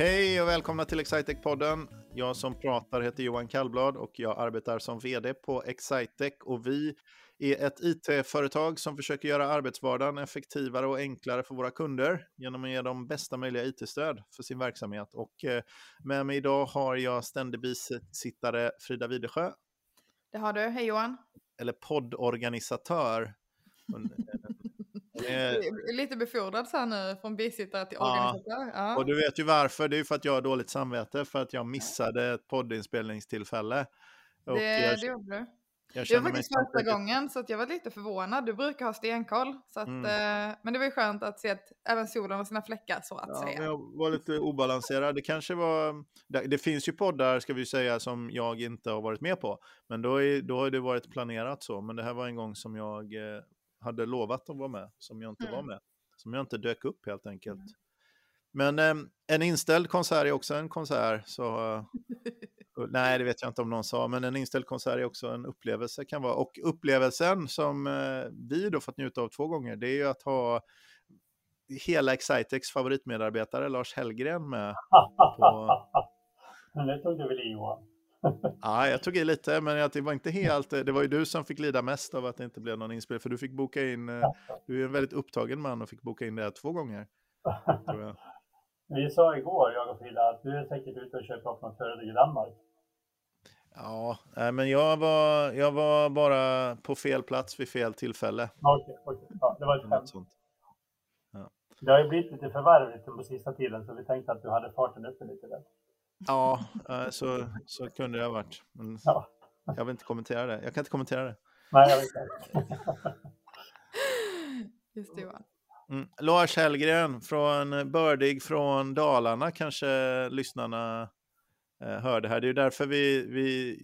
Hej och välkomna till Excitec-podden. Jag som pratar heter Johan Kallblad och jag arbetar som vd på Excitec och vi är ett IT-företag som försöker göra arbetsvardagen effektivare och enklare för våra kunder genom att ge dem bästa möjliga IT-stöd för sin verksamhet. Och eh, med mig idag har jag ständig bisittare Frida Widesjö. Det har du. Hej Johan. Eller poddorganisatör. Är... Lite befordrad så här nu från bisittare till organisatör. Ja. Och du vet ju varför. Det är ju för att jag har dåligt samvete för att jag missade ett poddinspelningstillfälle. Och det, jag, det gjorde du. Jag det var faktiskt första gången så att jag var lite förvånad. Du brukar ha stenkoll. Så att, mm. eh, men det var ju skönt att se att även solen har sina fläckar så att ja, säga. Jag var lite obalanserad. Det kanske var... Det, det, finns ju poddar ska vi säga som jag inte har varit med på. Men då, är, då har det varit planerat så. Men det här var en gång som jag eh, hade lovat att vara med. Som jag inte mm. var med. Som jag inte dök upp helt enkelt. Mm. Men eh, en inställd konsert är också en konsert. Så, eh, nej, det vet jag inte om någon sa, men en inställd konsert är också en upplevelse kan vara. Och upplevelsen som eh, vi då fått njuta av två gånger, det är ju att ha hela Excitex favoritmedarbetare Lars Hellgren med. På... men det tog du väl i Johan? ja, jag tog i lite, men det var inte helt. Det var ju du som fick lida mest av att det inte blev någon inspelning, för du fick boka in. Eh, du är en väldigt upptagen man och fick boka in det två gånger. Vi sa igår, jag och Frida, att du är säkert ute och köper upp något företag i Danmark. Ja, men jag var, jag var bara på fel plats vid fel tillfälle. Okej, okay, okay. ja, det var ett skämt. Ja. Det har ju blivit lite förvärvligt på sista tiden, så vi tänkte att du hade farten uppe lite där. Ja, så, så kunde det ha varit. Men ja. Jag vill inte kommentera det. Jag kan inte kommentera det. Nej, jag vet inte. Just det, Johan. Mm. Lars Hellgren från Bördig från Dalarna kanske lyssnarna eh, hörde här. Det är därför vi, vi,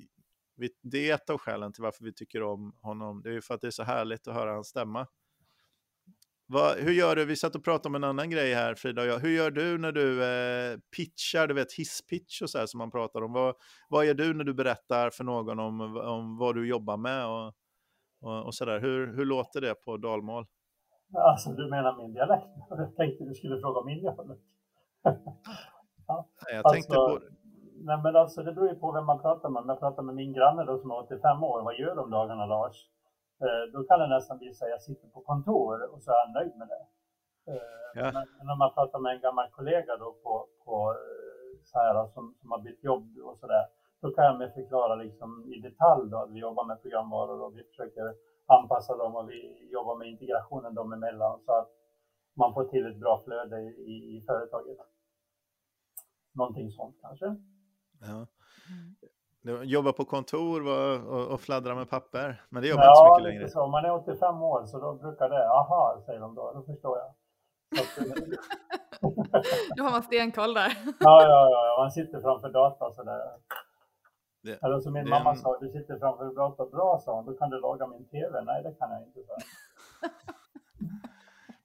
vi, det är ett av skälen till varför vi tycker om honom. Det är för att det är så härligt att höra hans stämma. Va, hur gör du? Vi satt och pratade om en annan grej här, Frida och jag. Hur gör du när du eh, pitchar, du vet hisspitch och så här som man pratar om. Vad, vad gör du när du berättar för någon om, om vad du jobbar med och, och, och så där? Hur, hur låter det på dalmål? Alltså, du menar min dialekt? Jag tänkte du skulle fråga min dialekt. ja. Jag tänkte alltså, på... Nej, men alltså, det beror ju på vem man pratar med. Om jag pratar med min granne då, som är 85 år, vad gör de dagarna Lars? Eh, då kan det nästan bli så att jag sitter på kontor och så är jag nöjd med det. Eh, ja. Men, om man pratar med en gammal kollega då på, på eh, så här, som, som har bytt jobb och så där, då kan jag med förklara liksom i detalj då att vi jobbar med programvaror och vi försöker anpassa dem och vi jobbar med integrationen dem emellan så att man får till ett bra flöde i, i företaget. Någonting sånt kanske. Ja. Jobba på kontor och, och fladdra med papper, men det jobbar ja, inte så mycket längre. Så. Om man är 85 år så då brukar det, aha, säger de då, då förstår jag. då har man stenkoll där. ja, ja, ja, man sitter framför datorn sådär. Det, Eller som min det, mamma sa, du sitter framför datorn, bra sa hon, då kan du laga min tv. Nej, det kan jag inte. Så.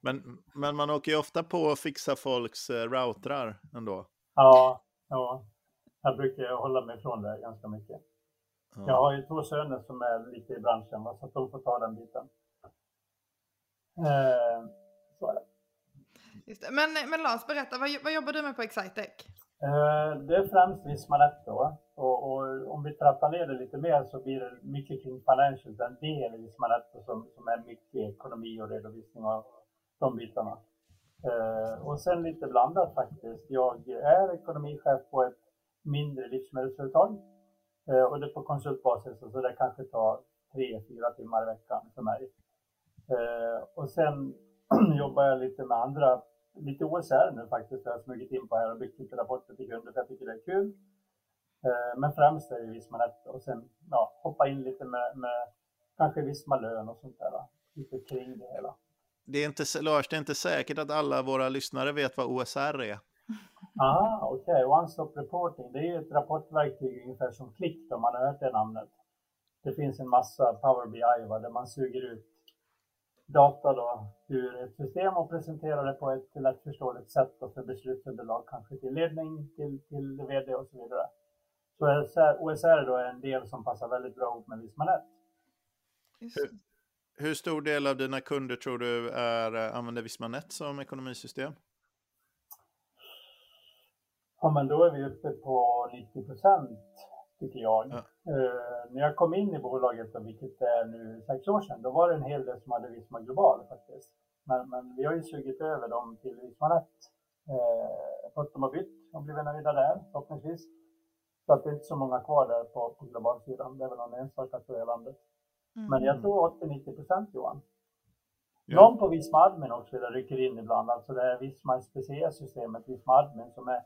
men, men man åker ju ofta på att fixa folks eh, routrar ändå. Ja, ja. Jag brukar hålla mig ifrån det ganska mycket. Ja. Jag har ju två söner som är lite i branschen, så att de får ta den biten. Eh, så är det. Just det. Men, men Lars, berätta, vad, vad jobbar du med på Excitec? Eh, det är främst Vismanet då. Och, och, om vi trappar ner det lite mer så blir det mycket kring financials, en del i Vismanet som, som är mycket ekonomi och redovisning och de bitarna. Eh, och sen lite blandat faktiskt. Jag är ekonomichef på ett mindre livsmedelsföretag eh, och det är på konsultbasis så det kanske tar tre, fyra timmar i veckan för mig. Eh, och sen jobbar jag lite med andra lite OSR nu faktiskt. Jag har smugit in på här och byggt lite rapporter till kunder för jag tycker det är kul. Eh, men främst är det Visma och sen ja, hoppa in lite med, med kanske Visma lön och sånt där. Lite kring det hela. Det är inte, Lars, det är inte säkert att alla våra lyssnare vet vad OSR är. Ah, okej. Okay. One Stop Reporting, det är ju ett rapportverktyg ungefär som Klick om man har hört det namnet. Det finns en massa Power BI va, där man suger ut data då ur ett system och presenterar det på ett lättförståeligt sätt för beslutsunderlag, kanske till ledning, till, till vd och så vidare. Så OSR då är en del som passar väldigt bra ihop med Vismanet. Hur, hur stor del av dina kunder tror du är, använder Vismanet som ekonomisystem? Ja, men då är vi uppe på 90 procent tycker jag. Ja. Uh, när jag kom in i bolaget, vilket är nu sex år sedan, då var det en hel del som hade Visma Global faktiskt. Men, men vi har ju sugit över dem till Visma Uh, fått dem har bytt och blivit nöjda där förhoppningsvis. Så att det är inte så många kvar där på, på globalsidan. Det är väl någon enstaka tror i landet. Mm. Men jag tror 80-90 procent Johan. Ja. Någon på Visma Admin också där rycker in ibland. Alltså det är Visma SPC-systemet, Visma Admin som är,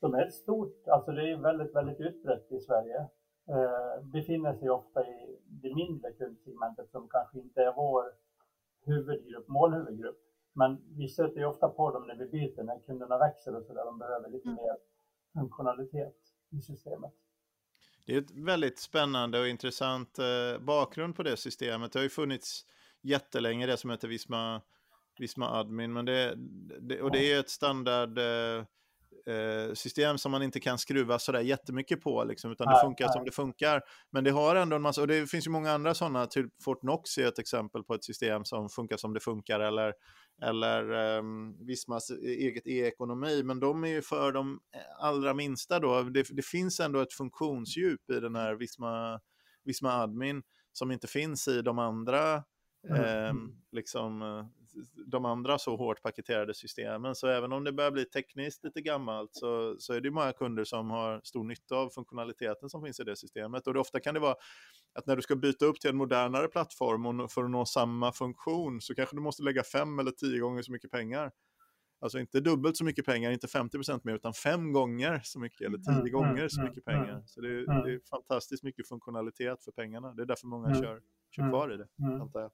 som är ett stort, alltså det är väldigt, väldigt utbrett i Sverige. Eh, befinner sig ofta i det mindre kundsegmentet som kanske inte är vår huvudgrupp, målhuvudgrupp. Men vi stöter ju ofta på dem när vi byter, när kunderna växer och så där de behöver lite mm. mer funktionalitet i systemet. Det är ett väldigt spännande och intressant eh, bakgrund på det systemet. Det har ju funnits jättelänge det som heter Visma, Visma Admin, men det, det och det är ett standard eh, eh, system som man inte kan skruva sådär jättemycket på, liksom, utan det funkar som det funkar. Men det har ändå en massa, och det finns ju många andra sådana, typ Fortnox är ett exempel på ett system som funkar som det funkar, eller, eller um, Vismas eget e-ekonomi, men de är ju för de allra minsta då. Det, det finns ändå ett funktionsdjup i den här Visma, Visma Admin som inte finns i de andra eh, liksom, eh, de andra så hårt paketerade systemen. Så även om det börjar bli tekniskt lite gammalt så, så är det många kunder som har stor nytta av funktionaliteten som finns i det systemet. Och det, ofta kan det vara att när du ska byta upp till en modernare plattform och för att nå samma funktion så kanske du måste lägga fem eller tio gånger så mycket pengar. Alltså inte dubbelt så mycket pengar, inte 50% mer, utan fem gånger så mycket eller tio mm, gånger mm, så mm, mycket pengar. Så det är, det är, fantastiskt mycket funktionalitet för pengarna. Det är därför många kör, kör kvar i det, antar jag.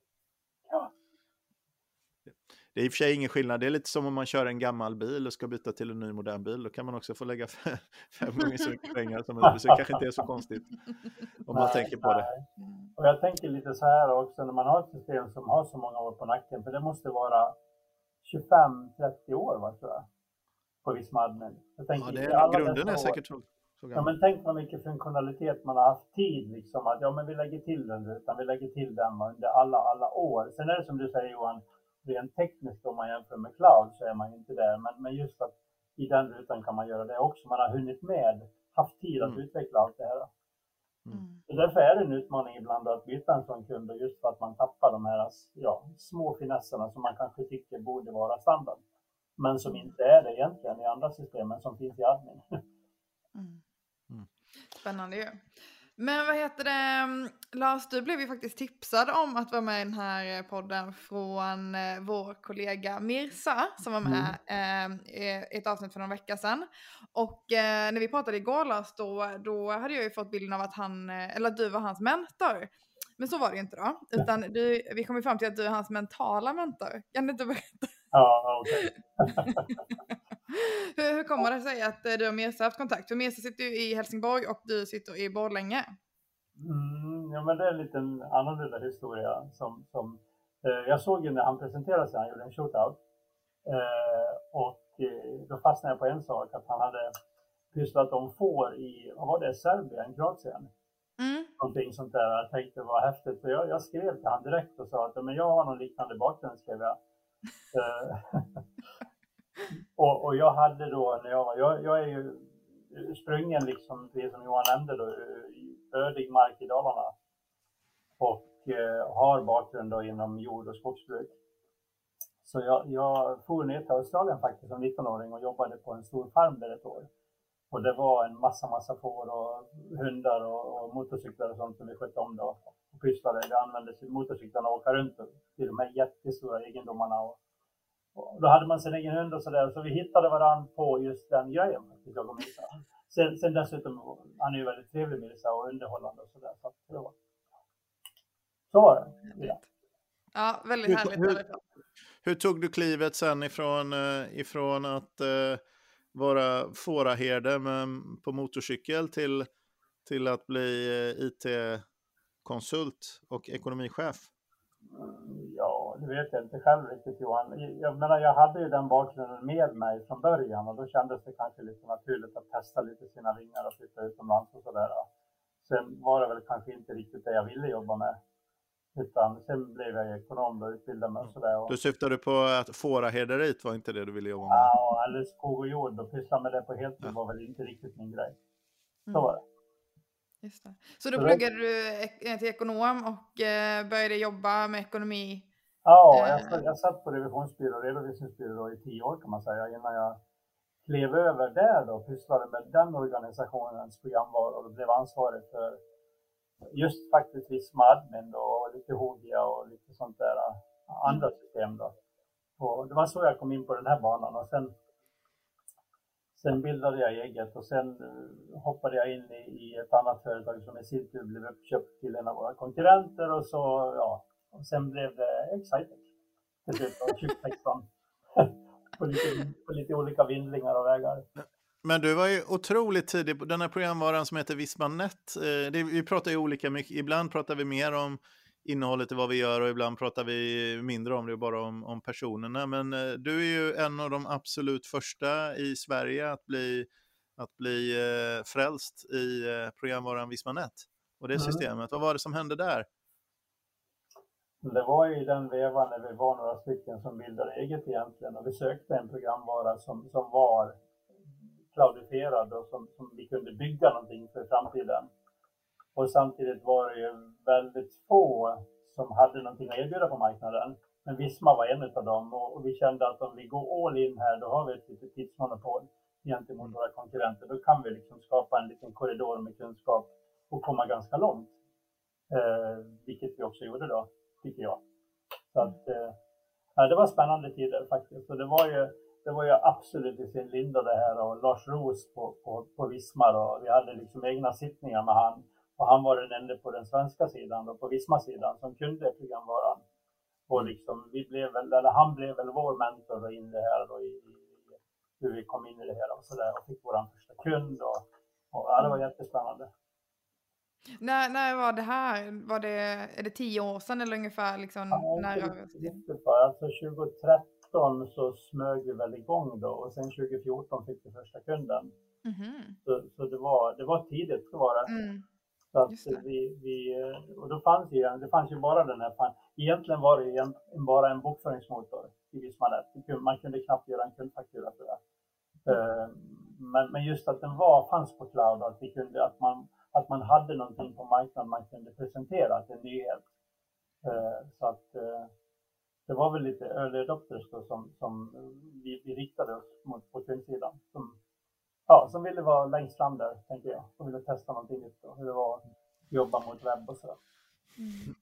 Det är i och för sig ingen skillnad. Det är lite som om man kör en gammal bil och ska byta till en ny modern bil. Då kan man också få lägga fem gånger så mycket pengar som en Så det kanske inte är så konstigt om man nej, tänker på det. Och jag tänker lite så här också när man har ett system som har så många år på nacken. För det måste vara 25-30 år, va, tror jag, på Visma ja, det är, grunden är säkert så. Ja, men tänk vad mycket funktionalitet man har haft tid liksom att ja, men vi lägger till den utan vi lägger till den under alla, alla år. Sen är det som du säger Johan, rent tekniskt om man jämför med cloud så är man inte där. Men, men just att i den rutan kan man göra det också. Man har hunnit med, haft tid att mm. utveckla allt det här. Mm. Så därför är det en utmaning ibland att byta en sån kund just för att man tappar de här ja, små finesserna som man kanske tycker borde vara standard. Men som inte är det egentligen i andra systemen som finns i admin. Mm. mm. Spännande ju. Men vad heter det, mm, Lars, du blev ju faktiskt tipsad om att vara med i den här eh, podden från eh, vår kollega Mirsa som var med mm. eh, i ett avsnitt för någon vecka sedan. Och eh, när vi pratade igår Lars, då, då hade jag ju fått bilden av att han, eh, eller att du var hans mentor. Men så var det ju inte då, utan du, vi kom ju fram till att du är hans mentala mentor. Kan du inte berätta? Ja. Okay. hur, hur kommer det sig att eh, du och Mirsa haft kontakt? För Mirsa sitter ju i Helsingborg och du sitter i Borlänge. Mm, ja, men det är en liten annorlunda historia. Som, som, eh, jag såg ju när han presenterade sig, han gjorde en shootout. Eh, och eh, då fastnade jag på en sak, att han hade pysslat om får i, vad var det, Serbien, Kroatien? Mm. Någonting sånt där. Jag tänkte var häftigt. Så jag, jag skrev till honom direkt och sa att men jag har någon liknande bakgrund, skrev jag. Eh, och, och, jag hade då, när jag var, jag, jag är ju sprungen liksom, det som Johan nämnde då, eh, i ödig mark i Dalarna. Och eh, har bakgrund då inom jord och skogsbruk. Så jag, jag for ner till Australien faktiskt som 19-åring och jobbade på en stor farm där ett år. Och det var en massa, massa får och hundar och, och motorcyklar och sånt som vi skötte om då. Och pysslade. Vi använde motorcyklarna och åka runt till de här jättestora egendomarna och och då hade man sin egen hund och sådär, så vi hittade varandra på just den grejen. Jag och Mirsa. Sen, sen dessutom, han är ju väldigt trevlig Mirsa och underhållande och sådär. Så, det var. så var det. Ja, ja väldigt härligt. Hur, hur, hur, tog du klivet sen ifrån, uh, ifrån att uh, vara fåraherde på motorcykel till, till att bli uh, eh, IT-konsult och ekonomichef? Ja, det vet jag inte själv riktigt Johan. Jag menar, jag hade ju den bakgrunden med mig från början och då kändes det kanske lite naturligt att testa lite sina vingar och flytta utomlands och sådär. Sen var det väl kanske inte riktigt det jag ville jobba med. Utan sen blev jag ekonom och utbildade mig och sådär. Du syftade på att fåraherderiet var inte det du ville jobba med? ja, eller skog och jord och pyssla med det på heltid Ja. var väl inte riktigt min grej. Så Mm. var det. Just det. Så då Så pluggade du ek- till ekonom och eh, började jobba med ekonomi. Ja, Eh. jag, satt- jag satt på revisionsbyrå och redovisningsbyrå i tio år kan man säga innan jag klev över där då och pysslade med den organisationens programvaror och blev ansvarig för just faktiskt Visma Admin då, och lite Hogia och lite sånt där andra system då. Och det var så jag kom in på den här banan och sen Sen bildade jag eget och sen eh, hoppade jag in i, i ett annat företag som i sin tur blev uppköpt till en av våra konkurrenter och så, ja, och sen blev det Excitec. Till slut 2016. på, lite, på lite olika vindlingar och vägar. Men du var ju otroligt tidig på den här programvaran som heter Vismanet. Eh, det, vi pratar ju olika mycket. Ibland pratar vi mer om innehållet i vad vi gör och ibland pratar vi mindre om det, bara om, om personerna. Men eh, du är ju en av de absolut första i Sverige att bli, att bli eh, frälst i eh, programvaran Vismanet och det Mm. systemet. Vad var det som hände där? Det var i den vevan när vi var några stycken som bildade eget egentligen och vi sökte en programvara som, som var cloudifierad och som, som vi kunde bygga någonting för framtiden. Och samtidigt var det ju väldigt få som hade någonting att erbjuda på marknaden. Men Visma var en av dem och, vi kände att om vi går all in här då har vi ett litet tidsmonopol gentemot våra konkurrenter. Då kan vi liksom skapa en liten korridor med kunskap och komma ganska långt. Eh, vilket vi också gjorde då, tycker jag. Så att, eh, det var spännande tider faktiskt. Och det var ju, det var ju absolut i sin linda det här och Lars Roos på, på, på Visma då. Vi hade liksom egna sittningar med han. Och han var den enda på den svenska sidan och på Visma-sidan som kunde programvaran. Och liksom, vi blev väl, eller han blev väl vår mentor då in det här då i, i hur vi kom in i det här och sådär och fick våran första kund och, och ja, det var jättespännande. När, när var det här? Var det, är det tio år sedan eller ungefär? Liksom, Ja, när rörelsen? Alltså 2013 så smög vi väl igång då och sen 2014 fick vi första kunden. Mhm. Så, så det, var, det var tidigt, det var det. Mm. Så att det. vi, vi, och då fanns ju, det fanns ju bara den här, egentligen var det ju en, en, bara en bokföringsmotor i. Det kunde- Man kunde knappt göra en kundfaktura för det. Eh, Men, men just att den var, fanns på cloud att, vi kunde, att, man, att man hade någonting på marknaden man kunde presentera till en nyhet. Eh, Så att eh, det var väl lite early adopters då som, som vi, vi riktade oss mot på kundsidan. Som, ja, som ville vara längst fram där, tänker jag. Som ville testa någonting nytt och hur det var att jobba mot webb och så. Mm.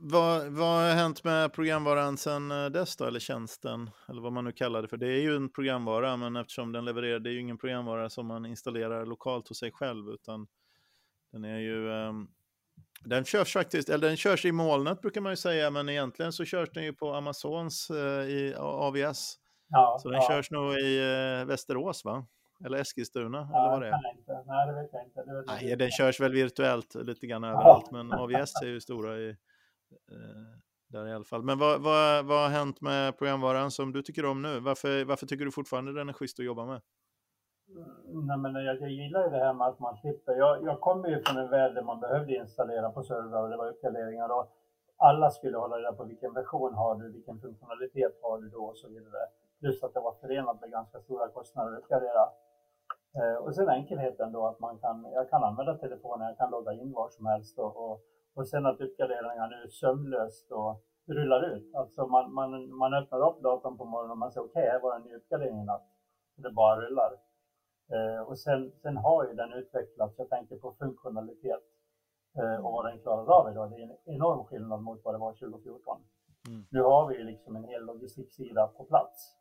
Vad, vad har hänt med programvaran sen eh, dess då, eller tjänsten, eller vad man nu kallar det för? Det är ju en programvara, men eftersom den levererar, det är ju ingen programvara som man installerar lokalt hos sig själv, utan den är ju, ehm, den körs faktiskt, eller den körs i molnet brukar man ju säga, men egentligen så körs den ju på Amazons eh, i AVS. Ja, Så den ja. körs nog i eh, Västerås, va? Eller Eskilstuna, Ja, eller vad det är. jag inte. Nej, det vet jag inte. Det jag Nej, inte. den körs väl virtuellt lite grann överallt, men AVS är ju stora i, eh, där i alla fall. Men vad, vad, vad har hänt med programvaran som du tycker om nu? Varför, varför tycker du fortfarande den är schysst att jobba med? Nej, men jag, jag gillar ju det här med att man slipper. Jag, jag kommer ju från en värld där man behövde installera på servrar och det var uppgraderingar och alla skulle hålla reda på vilken version har du, vilken funktionalitet har du då och så vidare. Plus att det var förenat med ganska stora kostnader att uppgradera. Eh, och sen enkelheten då att man kan, jag kan använda telefonen, jag kan logga in var som helst och, och, och sen att uppgraderingarna nu sömlöst och rullar ut. Alltså man, man, man öppnar upp datorn på morgonen och man säger okej, här var en ny uppgradering i natt. Det bara rullar. Eh, och sen, sen har ju den utvecklats, jag tänker på funktionalitet eh, och vad den klarar av idag. Det är en enorm skillnad mot vad det var 2014. Mm. Nu har vi ju liksom en hel logistiksida på plats.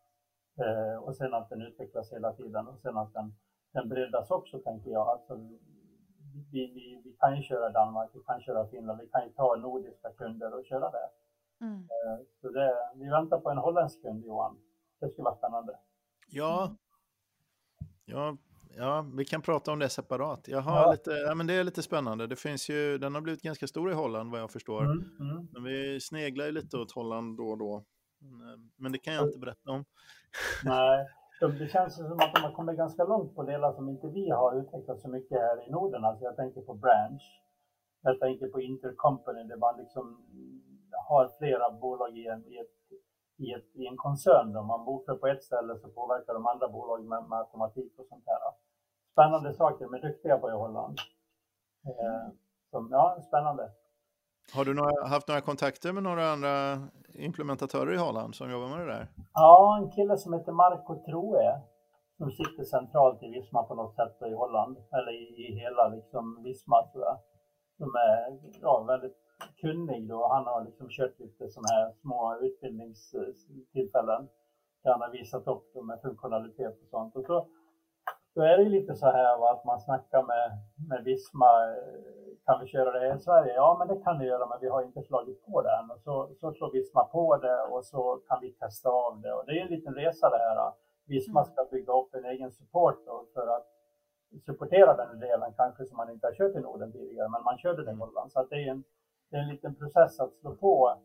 Eh, och sen att den utvecklas hela tiden och sen att den, den breddas också tänker jag. Alltså, vi, vi, vi kan ju köra Danmark, vi kan köra Finland, vi kan ju ta nordiska kunder och köra där. Mm. Eh, så det, vi väntar på en holländsk kund Johan. Det skulle vara spännande. Ja, ja, ja, vi kan prata om det separat. Jag har Ja. lite, ja, men det är lite spännande. Det finns ju, den har blivit ganska stor i Holland vad jag förstår. Mm, mm. Men vi sneglar ju lite åt Holland då och då. Men, det kan jag inte berätta om. Nej, det känns som att de har kommit ganska långt på delar som inte vi har utvecklat så mycket här i Norden. Alltså jag tänker på Branch. Jag tänker på intercompany där man liksom har flera bolag i en, i ett, i ett, i en koncern. Om Man bokför på ett ställe så påverkar de andra bolagen med, med automatik och sånt här. Spännande saker, de är duktiga på i Holland. Eh, så, ja, spännande. Har du några, haft några kontakter med några andra implementatörer i Holland som jobbar med det där? Ja, en kille som heter Marco Troe som sitter centralt i Visma på något sätt i Holland, eller i, i hela liksom Visma tror jag. Som är ja, väldigt kunnig då. Han har liksom kört lite sådana här små utbildningstillfällen där han har visat upp dem med funktionalitet och sånt. Och så, då är det lite så här att man snackar med, med Visma, eh, kan vi köra det i Sverige? Ja, men det kan vi göra, men vi har inte slagit på det än. Och så, så slår Visma på det och så kan vi testa av det. Och det är en liten resa det här. Visma mm. ska bygga upp en egen support för att supportera den delen, kanske som man inte har kört i Norden tidigare, men man körde den i Holland. Så att det är en, det är en liten process att slå på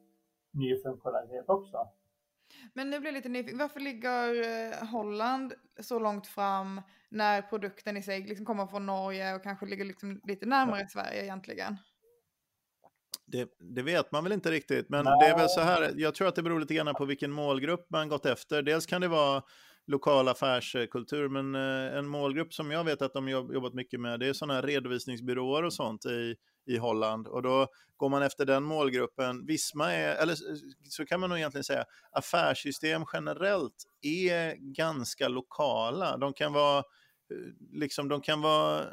ny funktionalitet också. Men nu blir jag lite nyfiken, varför ligger eh, Holland så långt fram när produkten i sig liksom kommer från Norge och kanske ligger liksom lite närmare Sverige egentligen? Det, det, vet man väl inte riktigt, men Nej. det är väl så här, jag tror att det beror lite grann på vilken målgrupp man gått efter. Dels kan det vara lokal affärskultur, men eh, en målgrupp som jag vet att de jobbat mycket med, det är sådana här redovisningsbyråer och sånt i, i Holland. Och då går man efter den målgruppen. Visma är, eller så kan man nog egentligen säga, affärssystem generellt är ganska lokala. De kan vara, eh, liksom, de kan vara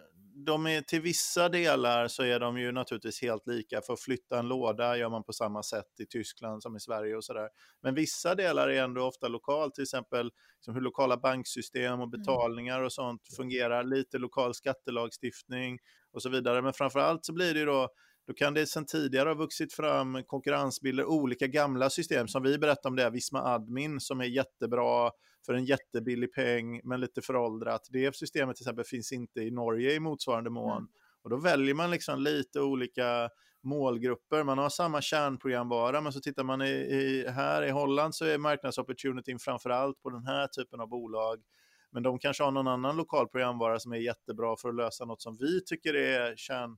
de är till vissa delar så är de ju naturligtvis helt lika. För att flytta en låda gör man på samma sätt i Tyskland som i Sverige och sådär. Men vissa delar är ändå ofta lokalt, till exempel liksom hur lokala banksystem och mm. betalningar och sånt fungerar, lite lokal skattelagstiftning och så vidare. Men framförallt så blir det ju då då kan det sedan tidigare ha vuxit fram konkurrensbilder, olika gamla system som vi berättade om det, Visma Admin som är jättebra för en jättebillig peng men lite föråldrat. Det systemet till exempel finns inte i Norge i motsvarande mån. Mm. Och då väljer man liksom lite olika målgrupper. Man har samma kärnprogramvara, men så tittar man i, i, här i Holland så är marknadsopportunityn framför allt på den här typen av bolag. Men de kanske har någon annan lokal programvara som är jättebra för att lösa något som vi tycker är kärn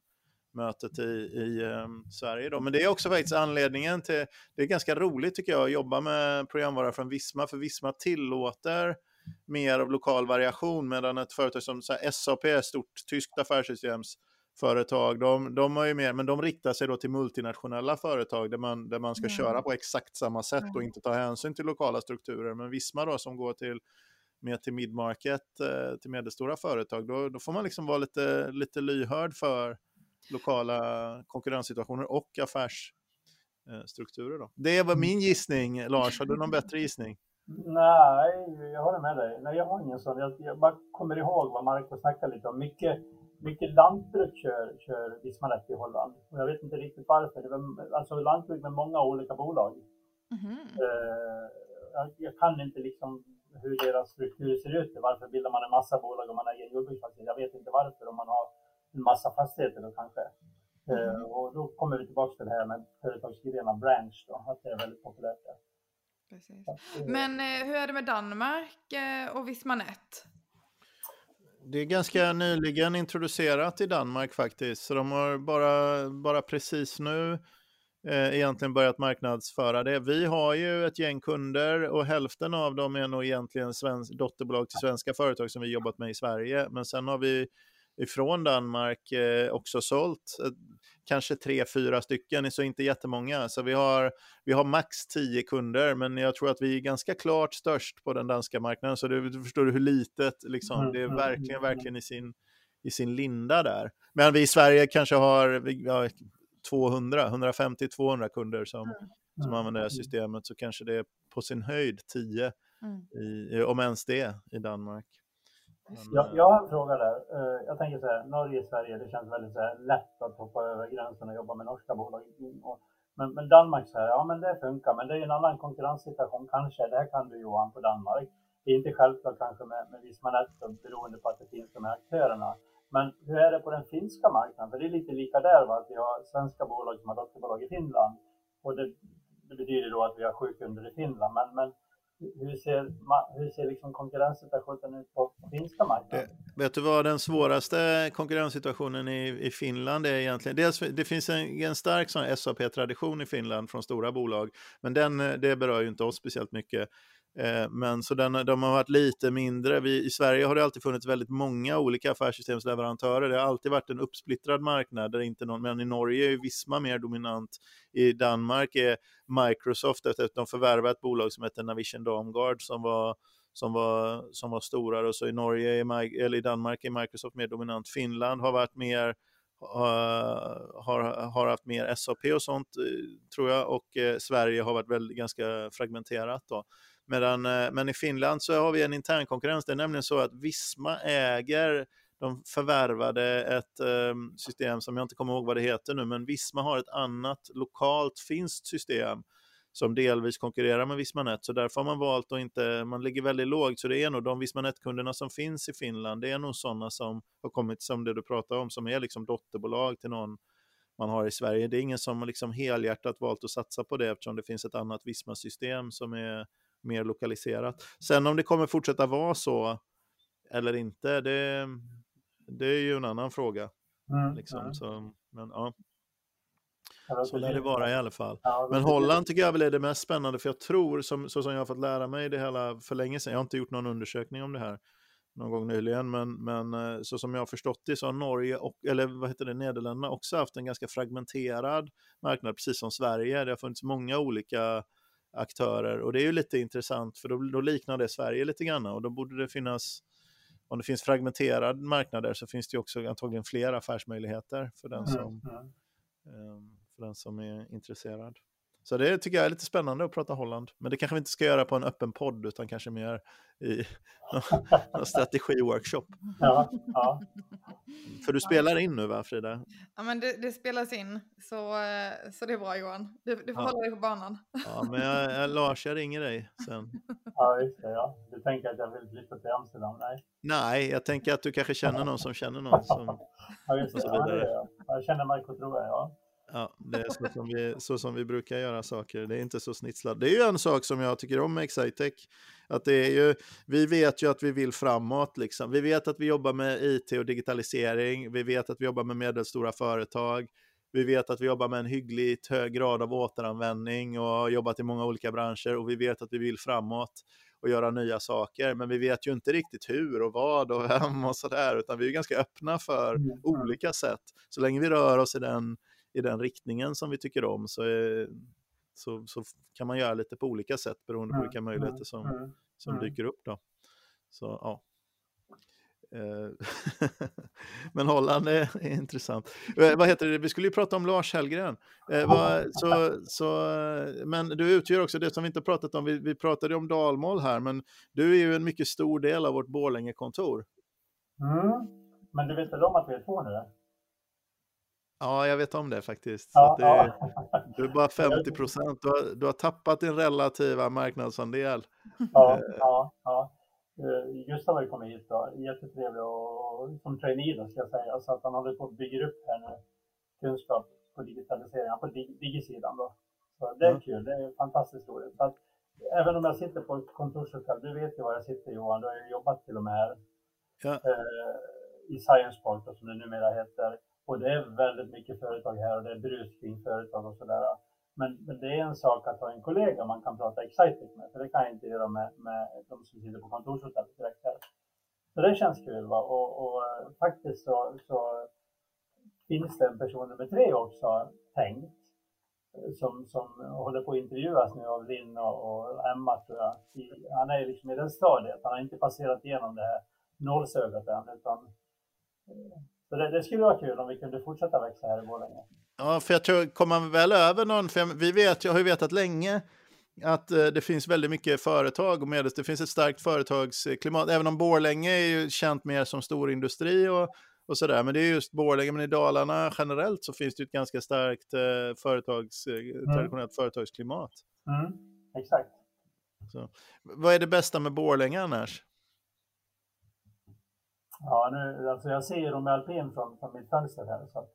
mötet i, i um, Sverige. Då. Men det är också faktiskt anledningen till, det är ganska roligt tycker jag att jobba med programvara från Visma, för Visma tillåter mer av lokal variation, medan ett företag som så här, SAP, stort tyskt affärssystemsföretag, de, de har ju mer, men de riktar sig då till multinationella företag där man, där man ska mm. köra på exakt samma sätt och inte ta hänsyn till lokala strukturer. Men Visma då som går till mer till midmarket, eh, till medelstora företag, då, då får man liksom vara lite, lite lyhörd för lokala konkurrenssituationer och affärsstrukturer. Då. Det var min gissning, Lars. Har du någon bättre gissning? Nej, jag håller med dig. Nej, jag har ingen sån. Jag, jag bara kommer ihåg vad Marco snackade lite om. Mycket, mycket lantbruk kör, kör Vismanet i Holland. Och jag vet inte riktigt varför. Det var, alltså lantbruk med många olika bolag. Mm. Uh, jag, jag, kan inte liksom hur deras struktur ser ut. Varför bildar man en massa bolag om man har egen jordbruksfastighet? Jag vet inte varför. Om man har en massa fastigheter då kanske. Mm. Och då kommer vi tillbaka till det här med företagsgrenarna branch då, att det är väldigt populärt där. Precis. Men eh, hur är det med Danmark eh, och Vismanet? Det är ganska nyligen introducerat i Danmark faktiskt, så de har bara, bara precis nu eh, egentligen börjat marknadsföra det. Vi har ju ett gäng kunder och hälften av dem är nog egentligen svensk, dotterbolag till svenska företag som vi jobbat med i Sverige, men sen har vi ifrån Danmark eh, också sålt. Eh, kanske tre, fyra stycken, så inte jättemånga. Så vi har, vi har max tio kunder, men jag tror att vi är ganska klart störst på den danska marknaden. Så du, du förstår hur litet, liksom, mm, det är mm, verkligen, mm, verkligen i sin, i sin linda där. Men vi i Sverige kanske har ja, 200, 150-200 kunder som, som använder det här systemet, så kanske det är på sin höjd 10, i, om ens det, i Danmark. Jag, jag har en fråga där. Eh, jag tänker så här, Norge, Sverige, det känns väldigt så här, lätt att hoppa över gränsen och jobba med norska bolag. Men, men Danmark så här, ja men det funkar, men det är en annan konkurrenssituation kanske. Det här kan du Johan på Danmark. Det är inte självklart kanske med, med Vismanet beroende på att det finns de här aktörerna. Men hur är det på den finska marknaden? För det är lite lika där, va? att vi har svenska bolag som har dotterbolag i Finland. Och det, det betyder då att vi har sju kunder i Finland. Men, men hur ser, hur ser liksom konkurrenssituationen ut på finska marknaden? Eh, vet du vad den svåraste konkurrenssituationen i, i Finland är egentligen? Dels, det finns en, en stark SAP-tradition i Finland från stora bolag, men den, eh, det berör ju inte oss speciellt mycket. Eh, men så den, de har varit lite mindre. Vi, I Sverige har det alltid funnits väldigt många olika affärssystemsleverantörer. Det har alltid varit en uppsplittrad marknad, där inte någon, men i Norge är Visma mer dominant. I Danmark är Microsoft, efter att de förvärvade ett bolag som heter Navision Damgard som var som var, som var stora. Och så i, Norge är, eller i Danmark är Microsoft mer dominant. Finland har varit mer har, har haft mer SAP och sånt, eh, tror jag, och eh, Sverige har varit väldigt, ganska fragmenterat. Då. Medan, eh, men i Finland så har vi en intern konkurrens. Det är nämligen så att Visma äger de förvärvade ett ehm, system som jag inte kommer ihåg vad det heter nu, men Visma har ett annat lokalt finskt system som delvis konkurrerar med Vismanet, så därför har man valt att inte, man ligger väldigt lågt, så det är nog de Vismanet-kunderna som finns i Finland, det är nog sådana som har kommit, som det du pratar om, som är liksom dotterbolag till någon man har i Sverige. Det är ingen som liksom helhjärtat valt att satsa på det eftersom det finns ett annat Visma-system som är mer lokaliserat. Sen om det kommer fortsätta vara så eller inte, det, det är ju en annan fråga. Mm, liksom. mm. Så, men, ja. Så lär det vara i alla fall. Men Holland tycker jag väl är det mest spännande, för jag tror, som, så som jag har fått lära mig det hela för länge sedan, jag har inte gjort någon undersökning om det här någon gång nyligen, men, men eh, så som jag har förstått det så har Norge, och, eller vad heter det, Nederländerna också haft en ganska fragmenterad marknad, precis som Sverige. Det har funnits många olika aktörer och det är ju lite intressant för då, då liknar det Sverige lite grann och då borde det finnas om det finns fragmenterad marknader så finns det också antagligen fler affärsmöjligheter för den som, mm. för den som är intresserad. Så det tycker jag är lite spännande att prata Holland. Men det kanske vi inte ska göra på en öppen podd utan kanske mer i någon strategi-workshop. Ja, ja. För du spelar in nu va Frida? Ja men det, det spelas in så, eh, så det är bra Johan. Du, du får ja. hålla dig på banan. Ja men jag, jag, Lars jag ringer dig sen. Ja just det ja. Du tänker att jag vill flytta till Amsterdam? Nej. Nej jag tänker att du kanske känner någon som känner någon. Som, ja just det. Ja, det jag. jag känner Marco Troe ja. Ja, det är så som, vi, så som vi brukar göra saker. Det är inte så snitslat. Det är ju en sak som jag tycker om med Excitec. Att det är ju, vi vet ju att vi vill framåt. Liksom. Vi vet att vi jobbar med IT och digitalisering. Vi vet att vi jobbar med medelstora företag. Vi vet att vi jobbar med en hyggligt hög grad av återanvändning och har jobbat i många olika branscher. Och vi vet att vi vill framåt och göra nya saker. Men vi vet ju inte riktigt hur och vad och vem och sådär. Utan vi är ganska öppna för mm. olika sätt. Så länge vi rör oss i den i den riktningen som vi tycker om så, är, så, så kan man göra lite på olika sätt beroende på vilka möjligheter som, som dyker upp. Då. Så, ja. Eh, men Holland är, är, intressant. Eh, vad heter det? Vi skulle ju prata om Lars Hellgren. Eh, så, så, men du utgör också det som vi inte pratat om. Vi, vi pratade om dalmål här, men du är ju en mycket stor del av vårt Borlänge-kontor. Mm. Men du vet väl om att vi är två nu? Ja, jag vet om det faktiskt. Ja, det är, ja. Du är bara 50 procent. Du, har, du har tappat din relativa marknadsandel. Ja, eh. ja, ja. Eh, Gustav har kommit hit då, jättetrevlig och som trainee då ska jag säga, så att han håller på att bygga upp här nu kunskap på digitalisering, på digisidan då. Så det är mm. kul, det är fantastiskt roligt. Så att, även om jag sitter på ett kontorshotell, du vet ju var jag sitter Johan, du har ju jobbat till och med här ja. eh, i Science Park då, som det numera heter. Och det är väldigt mycket företag här och det är brus kring företag och sådär. Men, men, det är en sak att ha en kollega man kan prata excited med, för det kan jag inte göra med, med de som sitter på kontorshotellet direkt här. Så det känns kul. Va? Och, och eh, faktiskt så, så, finns det en person nummer tre också tänkt som, som håller på att intervjuas nu av Linn och, och Emma tror jag. Han är liksom i den stadiet, han har inte passerat igenom det här nålsögat än utan eh, så det, det, skulle vara kul om vi kunde fortsätta växa här i Borlänge. Ja, för jag tror, kommer man väl över någon, för vi vet, jag har ju vetat länge att eh, det finns väldigt mycket företag och medels, det finns ett starkt företagsklimat, även om Borlänge är ju känt mer som storindustri och, och sådär, men det är just Borlänge, men i Dalarna generellt så finns det ett ganska starkt eh, företags, eh, mm. traditionellt företagsklimat. Mm, exakt. Så, vad är det bästa med Borlänge annars? Ja, nu, alltså jag ser ju dem i alpin från, från mitt fönster här. Så att,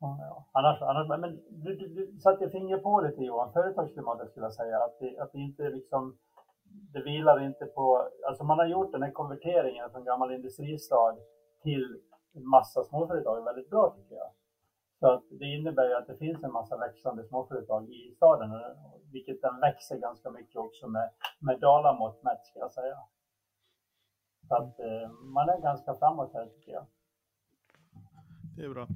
ja, annars, annars, men du, du, du satte finger på lite Johan, företagsklimatet skulle jag säga. Att det, att det inte liksom, det vilar inte på, alltså man har gjort den här konverteringen från gammal industristad till en massa småföretag väldigt bra tycker jag. Så att det innebär ju att det finns en massa växande småföretag i staden, vilket den växer ganska mycket också med, med dalamått mätt ska jag säga. Så att eh, man är ganska framåt här tycker jag. Det är bra.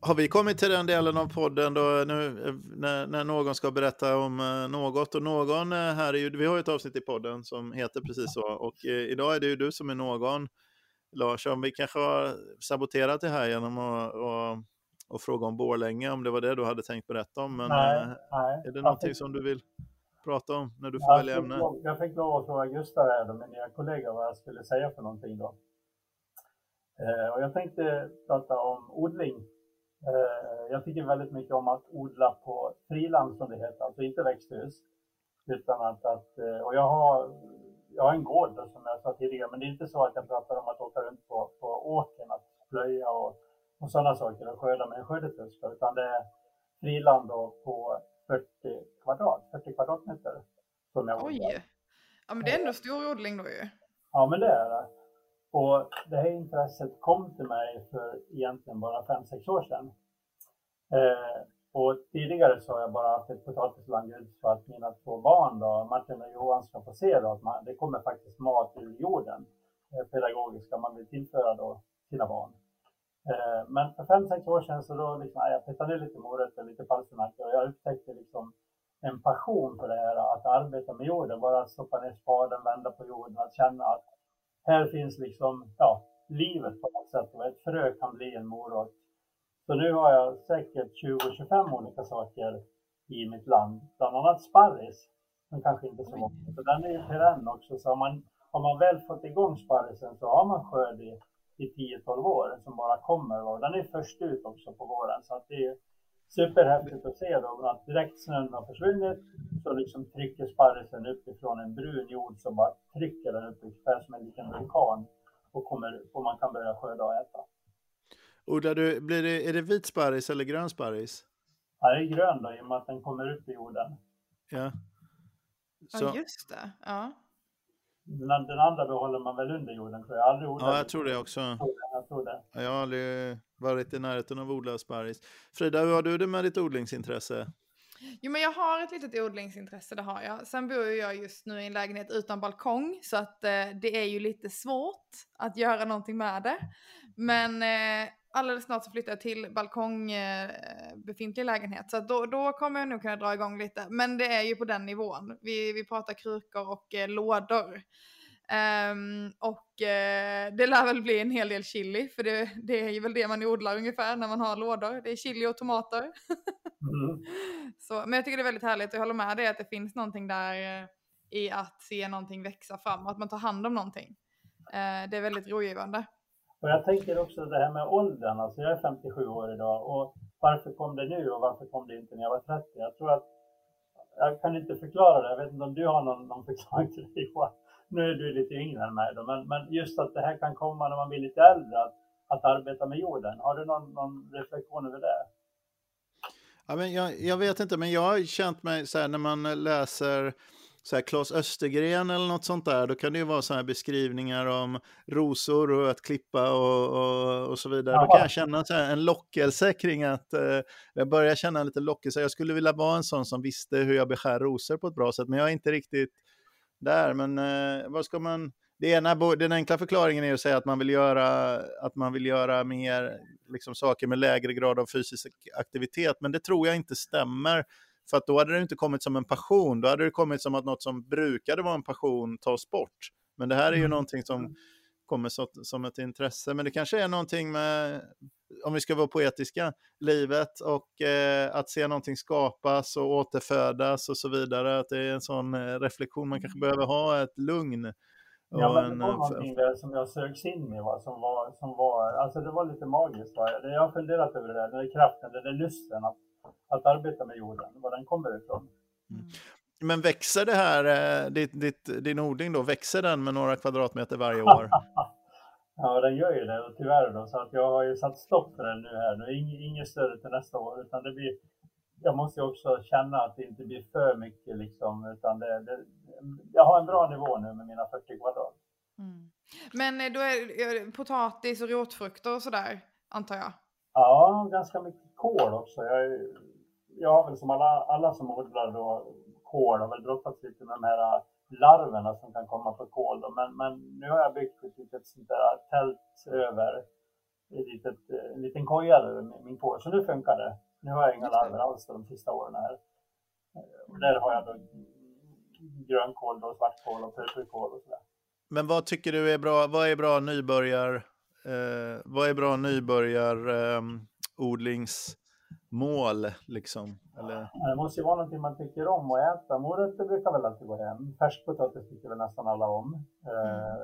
Har vi kommit till den delen av podden då nu när, när någon ska berätta om eh, något och någon eh, här är ju, vi har ju ett avsnitt i podden som heter precis så och eh, idag är det ju du som är någon Lars, om vi kanske har saboterat det här genom att och, och fråga om Borlänge om det var det du hade tänkt berätta om men nej, eh, nej. är det någonting som du vill prata om när du får välja ämne? Jag fick lov att fråga Gustav här, min nya kollega, vad jag skulle säga för någonting då. Eh, och jag tänkte prata om odling Eh, jag tycker väldigt mycket om att odla på friland som det heter, alltså inte växthus. Utan att, att eh, och jag har, jag har en gård då, som jag sa tidigare, men det är inte så att jag pratar om att åka runt på, på åkern, att plöja och, och sådana saker och skörda med en skördetröska, utan det är friland då på 40 kvadrat, 40 kvadratmeter. Som jag Oj! Ja men det är ändå stor odling då ju. Ja men det är det. Och det här intresset kom till mig för egentligen bara 5-6 år sedan. Eh, och tidigare så har jag bara haft ett potatislandljud så att mina två barn då, Martin och Johan ska få se då att man, det kommer faktiskt mat ur jorden. Eh, pedagogiska man vill tillföra då sina barn. Eh, men för 5-6 år sedan så då liksom, jag petade ner lite morötter, lite palsternackor och jag upptäckte liksom en passion för det här att arbeta med jorden, bara att stoppa ner spaden, vända på jorden, att känna att här finns liksom, ja, livet på något sätt. Och ett frö kan bli en morot. Så nu har jag säkert 20-25 olika saker i mitt land, bland annat sparris, men kanske inte så många. Så den är ju perenn också, så har man, har man väl fått igång sparrisen så har man skörd i, i 10-12 år som bara kommer. Och den är först ut också på våren, så att det är superhäftigt att se då att direkt snön har försvunnit så liksom trycker sparrisen uppifrån en brun jord så bara trycker den upp ungefär som en liten vulkan och, kommer, och man kan börja skörda och äta. Odlar du, blir det, är det vit sparris eller grön sparris? Ja, det är grön då i och med att den kommer upp i jorden. Ja. Så. Ja, just det. Ja. Den, den, andra behåller man väl under jorden tror jag. Aldrig ja, jag tror det också. Jag tror det. Jag har aldrig varit i närheten av odlad sparris. Frida, hur har du det med ditt odlingsintresse? Jo men jag har ett litet odlingsintresse, det har jag. Sen bor jag just nu i en lägenhet utan balkong så att eh, det är ju lite svårt att göra någonting med det. Men eh, alldeles snart så flyttar jag till balkong eh, befintlig lägenhet så då, då kommer jag nog kunna dra igång lite. Men det är ju på den nivån. Vi, vi pratar krukor och eh, lådor. Um, och uh, det lär väl bli en hel del chili, för det, det, är ju väl det man odlar ungefär när man har lådor. Det är chili och tomater. mm. Så, men jag tycker det är väldigt härligt och jag håller med dig att det finns någonting där uh, i att se någonting växa fram att man tar hand om någonting. Uh, det är väldigt rogivande. Och jag tänker också det här med åldern, alltså jag är 57 år idag och varför kom det nu och varför kom det inte när jag var 30? Jag tror att jag kan inte förklara det, jag vet inte om du har någon, någon förklaring till det Johan? nu är du lite yngre än mig då, men, men just att det här kan komma när man blir lite äldre, att, att arbeta med jorden. Har du någon, någon reflektion över det? Ja, men jag, jag vet inte, men jag har känt mig så här när man läser så här Claes Östergren eller något sånt där, då kan det ju vara så här beskrivningar om rosor och att klippa och, och, och så vidare. Aha. Då kan jag känna så en lockelse kring att, eh, jag börjar känna lite lockelse. Jag skulle vilja vara en sån som visste hur jag beskär rosor på ett bra sätt, men jag är inte riktigt där. Men eh, vad ska man... Det ena, den enkla förklaringen är att säga att man vill göra, att man vill göra mer liksom, saker med lägre grad av fysisk aktivitet, men det tror jag inte stämmer. För att då hade det inte kommit som en passion, då hade det kommit som att något som brukade vara en passion tas bort. Men det här är ju mm. någonting som kommer så, som ett intresse. Men det kanske är någonting med, om vi ska vara poetiska, livet och eh, att se någonting skapas och återfödas och så vidare. Att det är en sån eh, reflektion, man kanske behöver ha ett lugn. Ja, men det var eh, någonting där som jag sögs in i, va? Som, var, som var, alltså det var lite magiskt. Va? Jag har funderat över det där, den där kraften, den där lusten att, att arbeta med jorden, var den kommer ifrån. Mm. Men växer det här, eh, ditt, ditt, din odling då, växer den med några kvadratmeter varje år? ja, den gör ju det och tyvärr då, så att jag har ju satt stopp för den nu här. Nu är inget, större till nästa år, utan det blir, jag måste ju också känna att det inte blir för mycket liksom, utan det, det jag har en bra nivå nu med mina 40 kvadrat. Mm. Men eh, då är det potatis och rotfrukter och sådär, antar jag? Ja, ganska mycket kål också. Jag, jag har väl som alla, alla som odlar då kål har väl brottats lite med de här larverna som kan komma på kål. Då. Men, men nu har jag byggt ett litet sånt där tält över ett litet, en liten koja över min kål. Så nu funkar det. Nu har jag inga larver alls de sista åren här. Och där har jag då grönkål, då, svartkål och purpurkål och sådär. Men vad tycker du är bra? Vad är bra nybörjar? Eh, vad är bra nybörjar eh, odlingsmål liksom? Eller? Det måste ju vara någonting man tycker om att äta. Morötter brukar väl alltid gå hem. Färskpotatis tycker väl nästan alla om. Eh,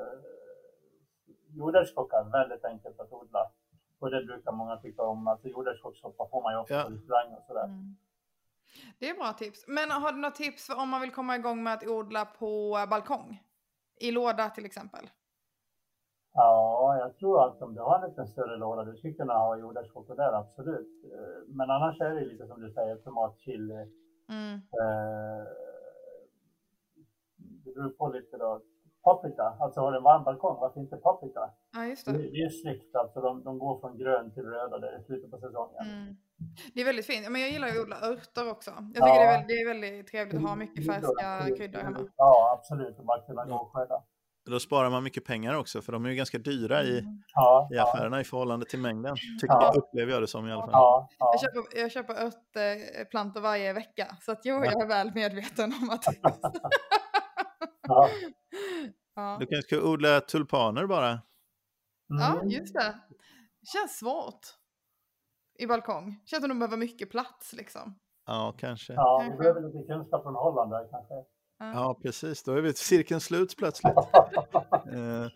jordärtskocka är väldigt enkelt att odla. Och det brukar många tycka om. Alltså jordärtskockssoppa får man ju ofta ja. på restaurang och sådär. Mm. Det är bra tips. Men har du några tips om man vill komma igång med att odla på balkong? I låda till exempel? Ja, jag tror att om du har en lite större låda, du skulle kunna ha jordärtskocka där, absolut. Men annars är det lite som du säger, tomat, chili. Mm. Eh, det beror på lite då. Paprika, alltså har du en varm balkong, varför inte paprika? Ja, just det. Det, det är snyggt, alltså de, de går från grön till röda där i slutet på säsongen. Mm. Det är väldigt fint. Men jag gillar att odla örter också. Jag tycker ja. det, är väldigt, det är väldigt trevligt att ha mycket färska kryddor hemma. Ja, absolut. Och bara kunna gå och skörda. Då sparar man mycket pengar också, för de är ju ganska dyra i, mm. ja, i affärerna ja. i förhållande till mängden. Tycker ja. jag, upplever jag det som i alla fall. Ja, jag köper, jag köper örtplantor varje vecka, så att jo, jag är väl medveten om att... ja. Du kanske ska odla tulpaner bara? Mm. Ja, just det. Det känns svårt i balkong. Känns som de behöver mycket plats liksom. Ja, kanske. Ja, vi behöver lite kunskap från Holland där kanske. Ja, precis. Då är vi cirkeln slut plötsligt. eh,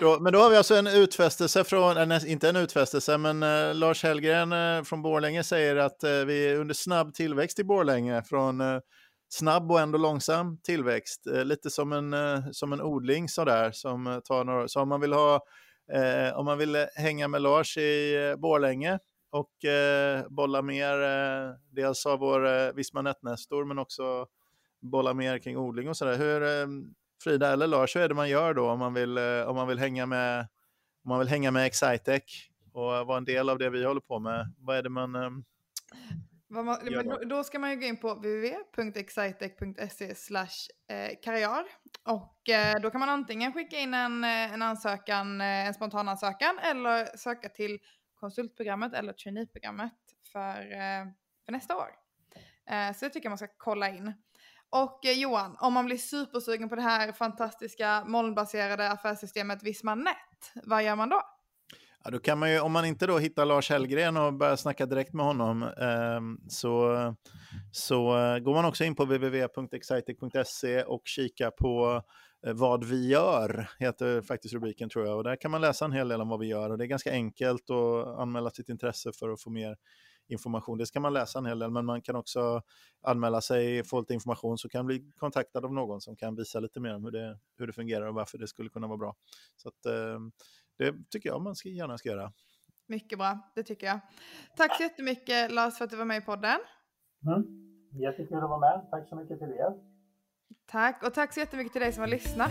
då, men då har vi alltså en utfästelse från, eller inte en utfästelse, men eh, Lars Hellgren eh, från Borlänge säger att eh, vi är under snabb tillväxt i Borlänge. Från eh, snabb och ändå långsam tillväxt. Eh, lite som en, som en odling sådär. Som tar några, så om man vill ha om man vill hänga med Lars i Borlänge och eh, bolla mer, eh, dels av vår eh, Visma Nestor men också bolla mer kring odling och sådär. Hur, eh, Frida eller Lars, hur är det man gör då om man vill, eh, om man vill hänga med om man vill hänga med Excitec och vara en del av det vi håller på med? Vad är det man eh, man, då? då? ska man ju gå in på www.excitec.se karriär och då kan man antingen skicka in en, en ansökan, en spontan ansökan eller söka till konsultprogrammet eller traineeprogrammet för, för nästa år. Så det tycker jag man ska kolla in. Och eh, Johan, om man blir supersugen på det här fantastiska molnbaserade affärssystemet Vismanet, vad gör man då? Ja, då kan man ju, om man inte då hittar Lars Hellgren och börjar snacka direkt med honom eh, så, så eh, går man också in på www.excitec.se och kika på Eh, vad vi gör, heter faktiskt rubriken tror jag. Och där kan man läsa en hel del om vad vi gör och det är ganska enkelt att anmäla sitt intresse för att få mer information. Det ska man läsa en hel del, men man kan också anmäla sig, få lite information, så kan bli kontaktad av någon som kan visa lite mer om hur det, hur det fungerar och varför det skulle kunna vara bra. Så att, eh, det tycker jag man ska, gärna ska göra. Mycket bra, det tycker jag. Tack så jättemycket Lars för att du var med i podden. Mm. Jättekul att vara med. Tack så mycket till er. Tack och tack så jättemycket till dig som har lyssnat.